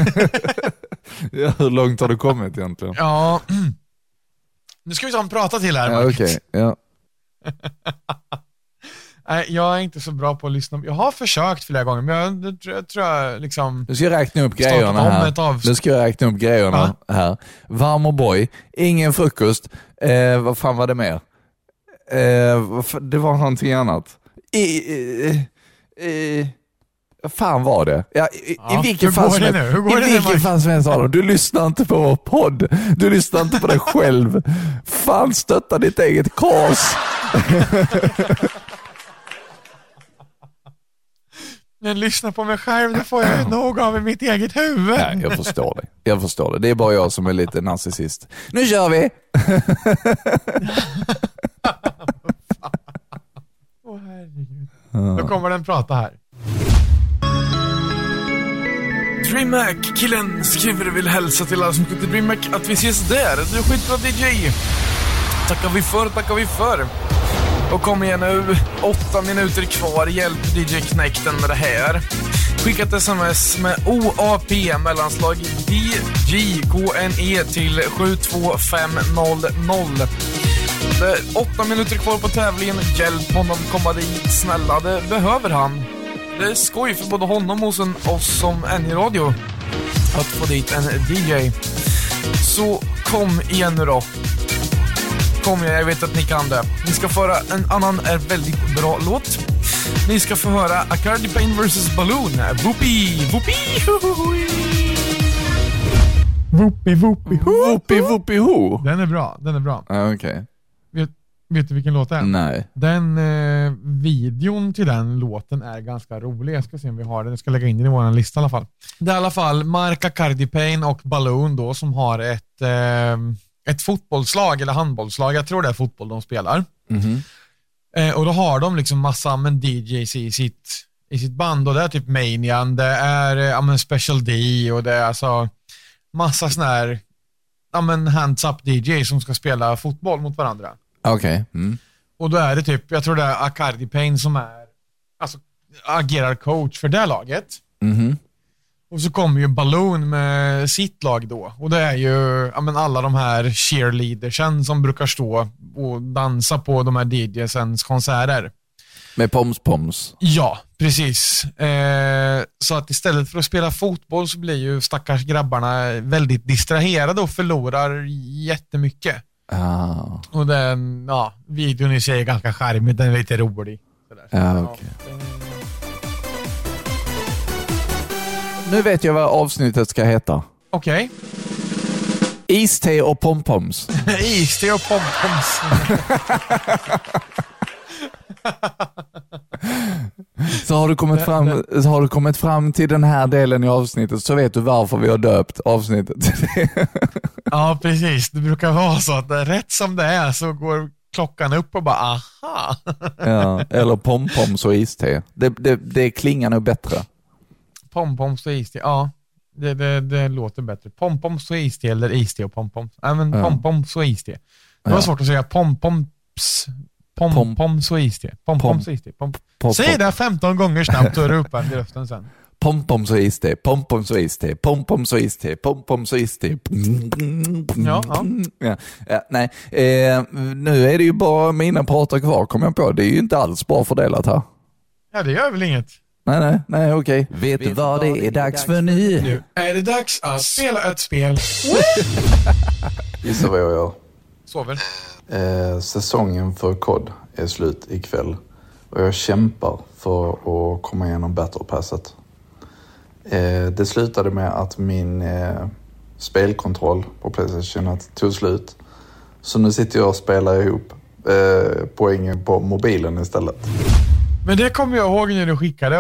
ja, hur långt har du kommit egentligen? ja. Nu ska vi ta en prata till här, Ja, okej. Ja. Nej, jag är inte så bra på att lyssna. Jag har försökt flera gånger, men jag, det jag, tror jag liksom... Nu ska jag räkna upp grejerna här. av- Nu ska jag räkna upp grejerna här. Varm och boy, ingen frukost, eh, vad fan var det mer? Eh, det var någonting annat. I, eh, vad fan var det? Ja, i, Ja, I vilken går som helst- i vilken fall som helst Adam, du lyssnar inte på vår podd. Du lyssnar inte på dig själv. Fan stötta ditt eget kas. Men lyssna på mig själv, det får jag ju nog av i mitt eget huvud. Nej, jag förstår det. Jag förstår det. Det är bara jag som är lite narcissist. Nu kör vi! Åh, herregud. Då kommer den prata här. DreamHack-killen skriver och vill hälsa till alla som till DreamHack att vi ses där. Du är skitbra DJ. Tackar vi för, tackar vi för. Och kom igen nu, åtta minuter kvar. Hjälp DJ Knäkten med det här. Skicka ett sms med OAP mellanslag DJKNE till 72500. Det är åtta minuter kvar på tävlingen. Hjälp honom komma dit. Snälla, det behöver han. Det är skoj för både honom och sen oss som NJ-radio att få dit en DJ. Så kom igen nu då. Kom igen, jag vet att ni kan det. Ni ska föra en annan är väldigt bra låt. Ni ska få höra A Cardi Pain vs Balloon. Whoopie, whoopie, hui. Whoopie, whoopie, Whoopi whoopi ho. Den är bra, den är bra. Ja, Okej. Vet, vet du vilken låt det är? Nej. Den eh, videon till den låten är ganska rolig. Jag ska se om vi har den. Jag ska lägga in den i vår lista i alla fall. Det är i alla fall Marca Cardi Pain och Balloon då som har ett, eh, ett fotbollslag eller handbollslag. Jag tror det är fotboll de spelar. Mhm. Eh, och då har de liksom massa men, DJs i sitt, i sitt band och det är typ Manian, det är eh, ja, men Special D och det är alltså massa sådana här ja, men hands up DJs som ska spela fotboll mot varandra. Okej. Mm. Och då är det typ, jag tror det är Acardi Pain som är, alltså agerar coach för det laget. Mhm. Och så kommer ju Balloon med sitt lag då. Och det är ju ja, men alla de här cheerleadersen som brukar stå och dansa på de här DJsens konserter. Med poms poms. Ja, precis. Eh, så att istället för att spela fotboll så blir ju stackars grabbarna väldigt distraherade och förlorar jättemycket. Ah. Och den, ja, videon i sig är ganska charmig, den är lite rolig. Sådär. Ja, okej. Nu vet jag vad avsnittet ska heta. Okej. Iste och pompoms. Iste och pompoms. Så har, du kommit fram, så har du kommit fram till den här delen i avsnittet så vet du varför vi har döpt avsnittet till det. ja, precis. Det brukar vara så att rätt som det är så går klockan upp och bara aha. ja, Eller pompoms och iste. Det, det, det klingar nog bättre. Pompoms och iste, ja. Det, det, det låter bättre. Pompoms och iste eller iste och pompoms. Nej, men Ja. pompoms och iste. Det var Ja. svårt att säga pompoms. Pompoms och iste. Pompoms och iste. Pom Pom, Säg det 15 gånger snabbt så är du uppe i luften sen. Pompoms och iste, pompoms och iste, pompoms och iste, pompoms och iste. Ja, ja. Ja, ja, nej, eh, nu är det ju bara mina pratar kvar kom jag på. Det är ju inte alls bra fördelat här. Ja, det gör väl inget. Nej, nej, nej, okej. Vet du vad det är dags för nu? Nu är det dags att spela ett spel. Gissa vad jag gör. Sover. Eh, säsongen för COD är slut ikväll. Och jag kämpar för att komma igenom Battle Passet. Eh, det slutade med att min eh, spelkontroll på Playstation 1 tog slut. Så nu sitter jag och spelar ihop eh, poängen på mobilen istället. Men det kommer jag ihåg när du skickade.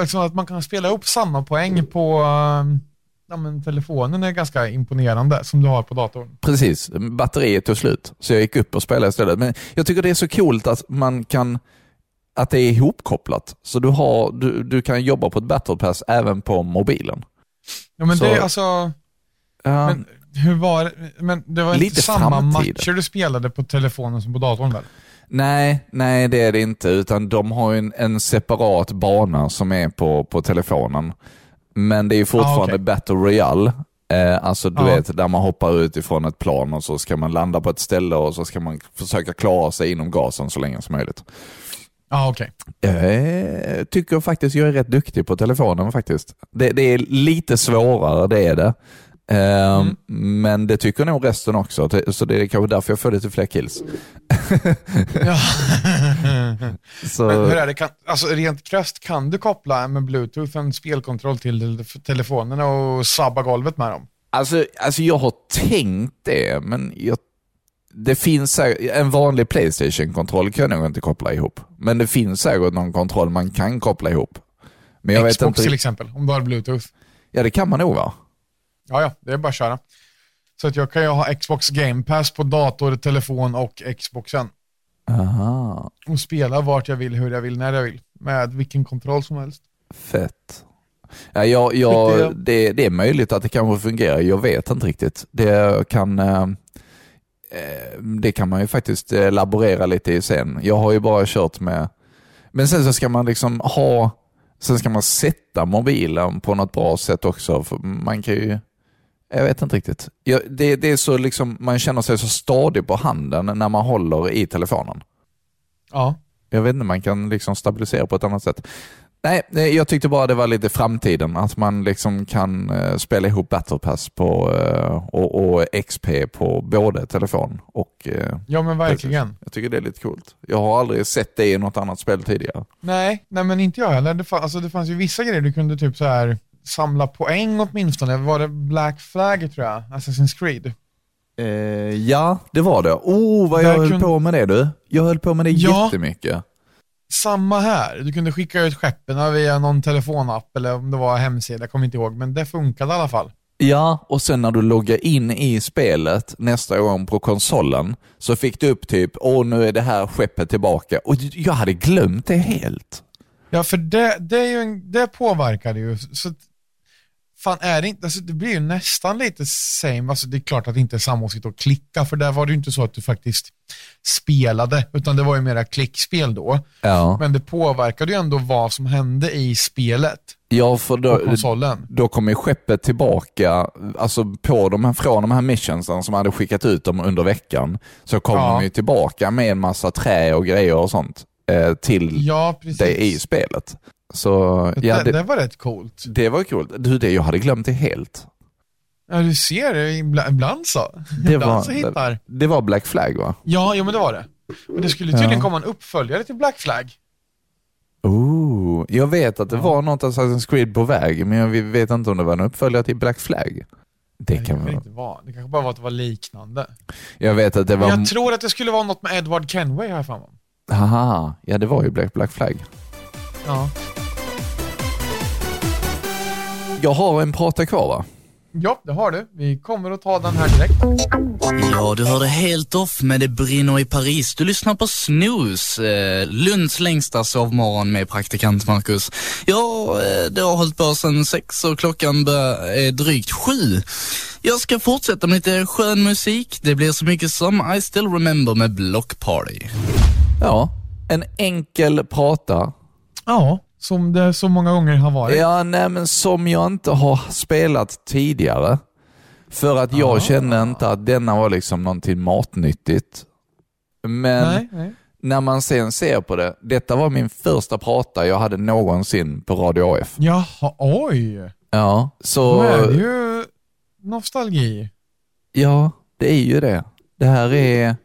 Liksom att man kan spela upp samma poäng på um, ja, men telefonen är ganska imponerande som du har på datorn. Precis, batteriet tog slut. Så jag gick upp och spelade istället. Men jag tycker det är så coolt att man kan att det är ihopkopplat. Så du, har, du, du kan jobba på ett battle pass även på mobilen. Ja, men Så- det är alltså... Ja, Men hur var det? Men det var Lite samma framtid. matcher du spelade på telefonen som på datorn väl? Nej, nej det är det inte, utan de har en, en separat bana som är på, på telefonen. Men det är ju fortfarande Ah, okej. Battle Royale. Eh, alltså du Ja. vet, där man hoppar ut ifrån ett plan och så ska man landa på ett ställe och så ska man försöka klara sig inom gasen så länge som möjligt. Ja, okej. Jag tycker faktiskt jag är rätt duktig på telefonen faktiskt. Det, det är lite svårare, det är det. Eh, Mm. Men det tycker nog resten också, så det är kanske därför jag får lite fler kills. Ja. Så, Men hur är det? Kan, alltså rent krasst, kan du koppla med bluetooth en spelkontroll till telefonerna och sabba golvet med dem? Alltså, alltså jag har tänkt det, men jag, det finns en vanlig Playstation-kontroll kan jag nog inte koppla ihop. Men det finns säkert någon kontroll man kan koppla ihop. Men jag vet Xbox inte. till exempel, om du har bluetooth. Ja, det kan man nog va? Ja, ja, det är bara att köra. Så att jag kan ju ha Xbox Game Pass på dator, telefon och Xboxen. Aha, Och spela vart jag vill, hur jag vill, när jag vill. Med vilken kontroll som helst. fett. Ja, jag, jag, det, det är möjligt att det kanske fungerar, jag vet inte riktigt. Det kan, eh, eh, det kan man ju faktiskt eh, laborera lite i sen. Jag har ju bara kört med, men sen så ska man liksom ha, sen ska man sätta mobilen på något bra sätt också. Man kan ju, jag vet inte riktigt. Jag, det, det är så liksom, man känner sig så stadig på handen när man håller i telefonen. Ja. Jag vet inte, man kan liksom stabilisera på ett annat sätt. Nej, jag tyckte bara det var lite framtiden, att man liksom kan eh, spela ihop Battle Pass på, eh, och, och XP på både telefon och... Eh, ja, men verkligen. jag tycker det är lite coolt. Jag har aldrig sett det i något annat spel tidigare. Nej, nej men inte jag heller. Det, fa- alltså, det fanns ju vissa grejer du kunde typ så här samla poäng åtminstone. Var det Black Flag tror jag? Assassin's Creed. Eh, ja, det var det. Oh, vad jag höll kunde- på med det du. Jag höll på med det Ja. jättemycket. Samma här. Du kunde skicka ut skeppen via någon telefonapp eller om det var hemsida, jag kommer inte ihåg. Men det funkade i alla fall. Ja, och sen när du loggar in i spelet nästa gång på konsolen så fick du upp typ, åh nu är det här skeppet tillbaka. Och jag hade glömt det helt. Ja, för det, det, är ju en, det påverkade ju. Så, fan är det inte, alltså det blir ju nästan lite same, alltså det är klart att det inte är samma att sitta och klicka, för där var det ju inte så att du faktiskt spelade, utan det var ju mera klickspel då. Ja, Men det påverkade ju ändå vad som hände i spelet ja för då, då kom ju skeppet tillbaka, alltså på de här, från de här missionsen som hade skickat ut dem under veckan, så kom Ja. de ju tillbaka med en massa trä och grejer och sånt eh, till Ja, precis. det i spelet. Så ja, det, det, det var rätt coolt. det var coolt. Du, det, jag hade glömt det helt. Ja, du ser, det, ibland, ibland så. Det ibland var, så hittar. det var Black Flag va? Ja, jo men det var det. Och det skulle tydligen Ja. komma en uppföljare till Black Flag. Ooh, jag vet att det var något Assassin's Creed på väg, men jag vet inte om det var en uppföljare till Black Flag. Det Det kan vara. inte var. Det kanske bara var att det var liknande. Jag vet att det Men var... jag tror att det skulle vara något med Edward Kenway här för mig. Haha, ja det var ju Black, Black Flag. Ja. Jag har en prata kvar va? ja, det har du. Vi kommer att ta den här direkt. Ja, du hörde helt off med Det brinner i Paris. Du lyssnar på Snooze, eh, Lunds längsta sovmorgon med praktikant Marcus. Ja, eh, det har hållit på sedan sex och klockan bör- är drygt sju. Jag ska fortsätta med lite skön musik. Det blir så mycket som I still remember med Block Party. Ja, en enkel prata. Ja, som det så många gånger har varit. Ja, nej men som jag inte har spelat tidigare. För att jag Ah. kände inte att denna var liksom någonting matnyttigt. Men Nej, nej. när man sen ser på det, detta var min första prata jag hade någonsin på Radio AF. Jaha, oj. Ja, Då så... är det ju nostalgi. Ja, det är ju det. Det här är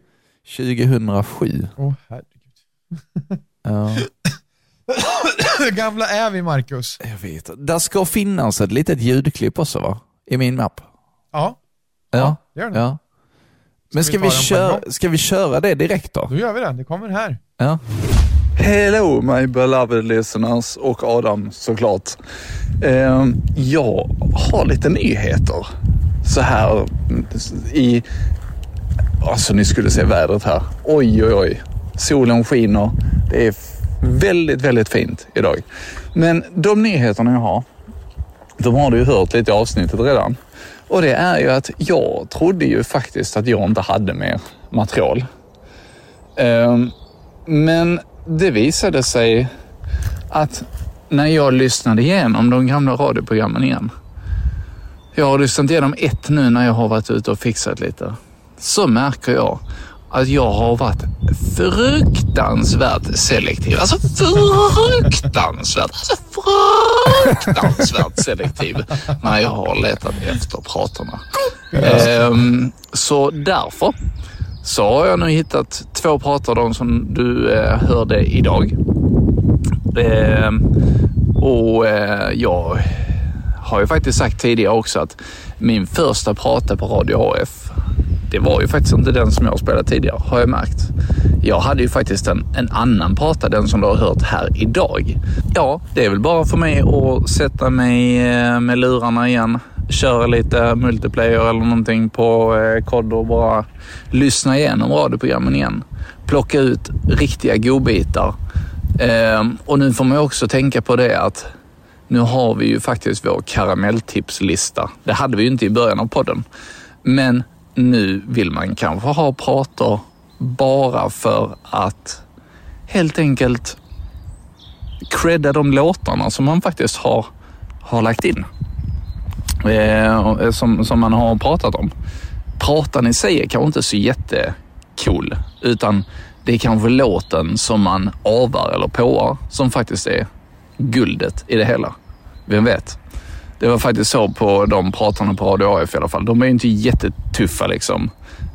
2007. Åh herregud. Ja, Hur gamla är vi, Marcus? jag vet. Där ska finnas ett litet ljudklipp också va? I min mapp. Ja, Ja. det gör det. ja. Men Ska ska vi vi, köra, ska vi köra det direkt då? Då gör vi det. Det kommer här. Ja. Hello my beloved listeners och Adam såklart. Eh, jag har lite nyheter så här i... Alltså ni skulle se vädret här. Oj oj oj. Solen skiner. Det är väldigt väldigt fint idag. Men de nyheterna jag har, de har du ju hört lite i avsnittet redan. Och det är ju att jag trodde ju faktiskt att jag inte hade mer material. Ehm, men det visade sig att när jag lyssnade igenom de gamla radioprogrammen igen. Jag har lyssnat igenom ett nu när jag har varit ute och fixat lite. Så märker jag att jag har varit fruktansvärt selektiv. Alltså fruktansvärt, alltså fruktansvärt selektiv när jag har letat efter pratarna. Ehm, så därför så har jag nu hittat två pratar, de som du eh, hörde idag. Ehm, och eh, jag har ju faktiskt sagt tidigare också att min första prata på Radio AF, det var ju faktiskt inte den som jag spelat tidigare, har jag märkt. Jag hade ju faktiskt en, en annan prata, den som du har hört här idag. Ja, det är väl bara för mig att sätta mig eh, med lurarna igen, köra lite multiplayer eller någonting på eh, kod och bara lyssna igenom radioprogrammen igen. Plocka ut riktiga godbitar. Ehm, och nu får man ju också tänka på det att nu har vi ju faktiskt vår karamelltipslista. Det hade vi ju inte i början av podden. Men nu vill man kanske ha prator bara för att helt enkelt credda de låtarna som man faktiskt har, har lagt in. Eh, eh, som, som man har pratat om. Pratan i sig är kanske inte så jättecool, utan det är kanske låten som man avar eller påar som faktiskt är guldet i det hela. Vem vet? Det var faktiskt så på de pratarna på Radio AF i alla fall. De är ju inte jättetuffa liksom.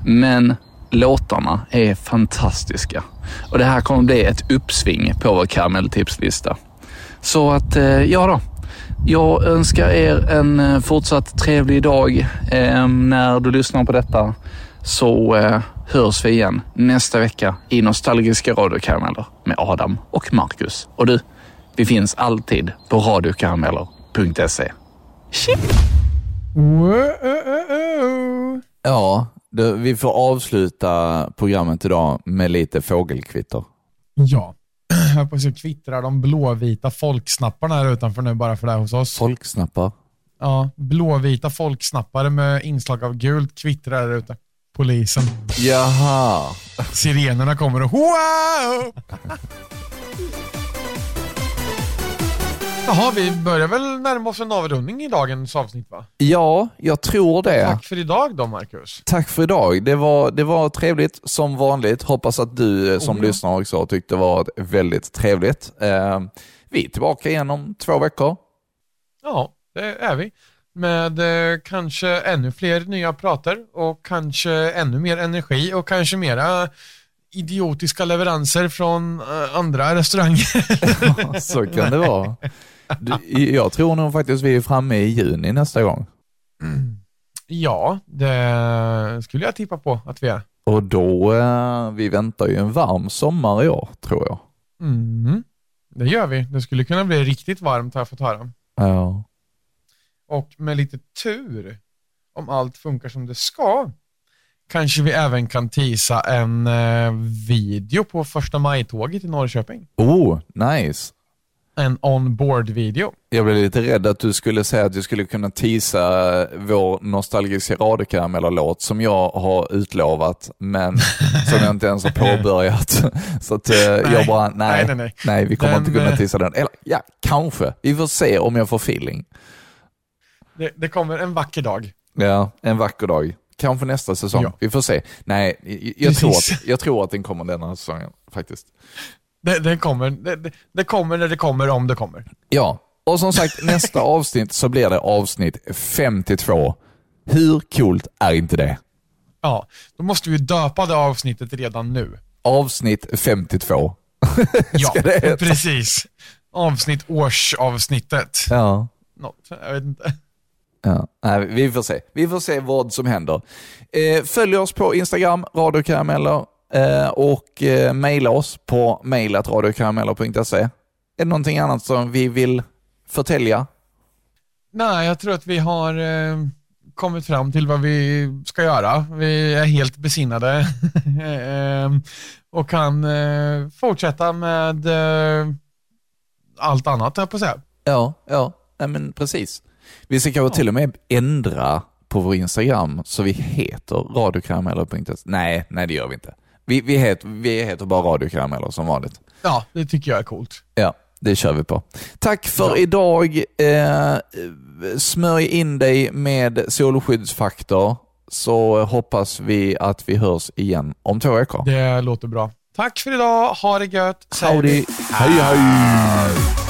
Men låtarna är fantastiska. Och det här kommer bli ett uppsving på vår karamelltipslista. Så att, eh, ja då. Jag önskar er en eh, fortsatt trevlig dag eh, när du lyssnar på detta. Så eh, hörs vi igen nästa vecka i nostalgiska radiokarameller med Adam och Marcus. Och du, vi finns alltid på radiokarameller.se. Wow. Ja, det, vi får avsluta programmet idag med lite fågelkvitter. Ja. Jag på att säga kvittrar de blåvita folksnapparna här utanför nu bara för det här hos oss. Folksnappar. Ja, blåvita folksnappare med inslag av gult kvittrar där ute. Polisen. Jaha. Sirenerna kommer och wow! Jaha, vi börjar väl närma oss en avrundning i dagens avsnitt va? Ja, jag tror det. Tack för idag då Marcus. Tack för idag. Det var, det var trevligt som vanligt. Hoppas att du eh, som Oh, ja. lyssnar också tyckte det var väldigt trevligt. Eh, vi är tillbaka igen om två veckor. Ja, det är vi. Med eh, kanske ännu fler nya prater och kanske ännu mer energi och kanske mera idiotiska leveranser från eh, andra restauranger. Så kan det vara. Jag tror nog faktiskt vi är framme i juni nästa gång. ja, det skulle jag tippa på att vi är. Och då, eh, vi väntar ju en varm sommar i år, tror jag. Mm. Det gör vi. Det skulle kunna bli riktigt varmt har jag fått höra. Ja. Och med lite tur, om allt funkar som det ska, kanske vi även kan tisa en eh, video på första maj-tåget i Norrköping. Oh, nice. En on-board-video. Jag blev lite rädd att du skulle säga att du skulle kunna teasa vår nostalgiska radiokarameller-låt som jag har utlovat, men som jag inte ens har påbörjat. Så att eh, jag bara, nej, nej, nej, nej, nej. vi kommer Den, inte kunna eh, teasa den. Eller ja, kanske. Vi får se om jag får feeling. Det, det kommer en vacker dag. Ja, en vacker dag. Kanske nästa säsong. Ja. Vi får se. Nej, jag, jag, tror Precis. att, jag tror att den kommer denna säsongen faktiskt. Det, det, kommer, det, det, kommer när det kommer om det kommer. Ja, och som sagt nästa avsnitt så blir det avsnitt 52. Hur coolt är inte det? Ja, då måste vi döpa det avsnittet redan nu. Avsnitt 52. Ja, precis. Avsnitt årsavsnittet. Ja. Något, jag vet inte. Ja, nej, vi får se. Vi får se vad som händer. Eh, följ oss på Instagram, radiokarameller, eh, och eh, mejla oss på mejlatradioKarameller.se. Är det någonting annat som vi vill förtälja? Nej, jag tror att vi har eh, kommit fram till vad vi ska göra. Vi är helt besinnade och kan fortsätta med allt annat, jag på att säga. Ja, ja, nej, men precis. Vi ska kanske till och med ändra på vår Instagram så vi heter radiokarameller.se. Nej, nej det gör vi inte. Vi, vi, heter, vi heter bara radiokarameller som vanligt. Ja, det tycker jag är coolt. Ja, det kör vi på. Tack för idag. Eh, smörj in dig med solskyddsfaktor så hoppas vi att vi hörs igen om två veckor. Det låter bra. Tack för idag. Ha det gött. Howdy. Hej hej.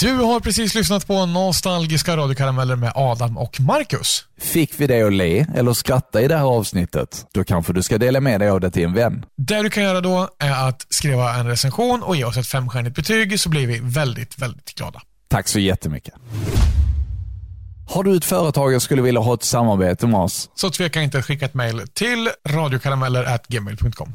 Du har precis lyssnat på nostalgiska radiokarameller med Adam och Marcus. Fick vi dig att le eller skratta i det här avsnittet? Då kanske du ska dela med dig av det till en vän. Det du kan göra då är att skriva en recension och ge oss ett femstjärnigt betyg så blir vi väldigt, väldigt glada. Tack så jättemycket. Har du ett företag och skulle vilja ha ett samarbete med oss? Så tveka inte att skicka ett mejl till radiokarameller.gmail.com.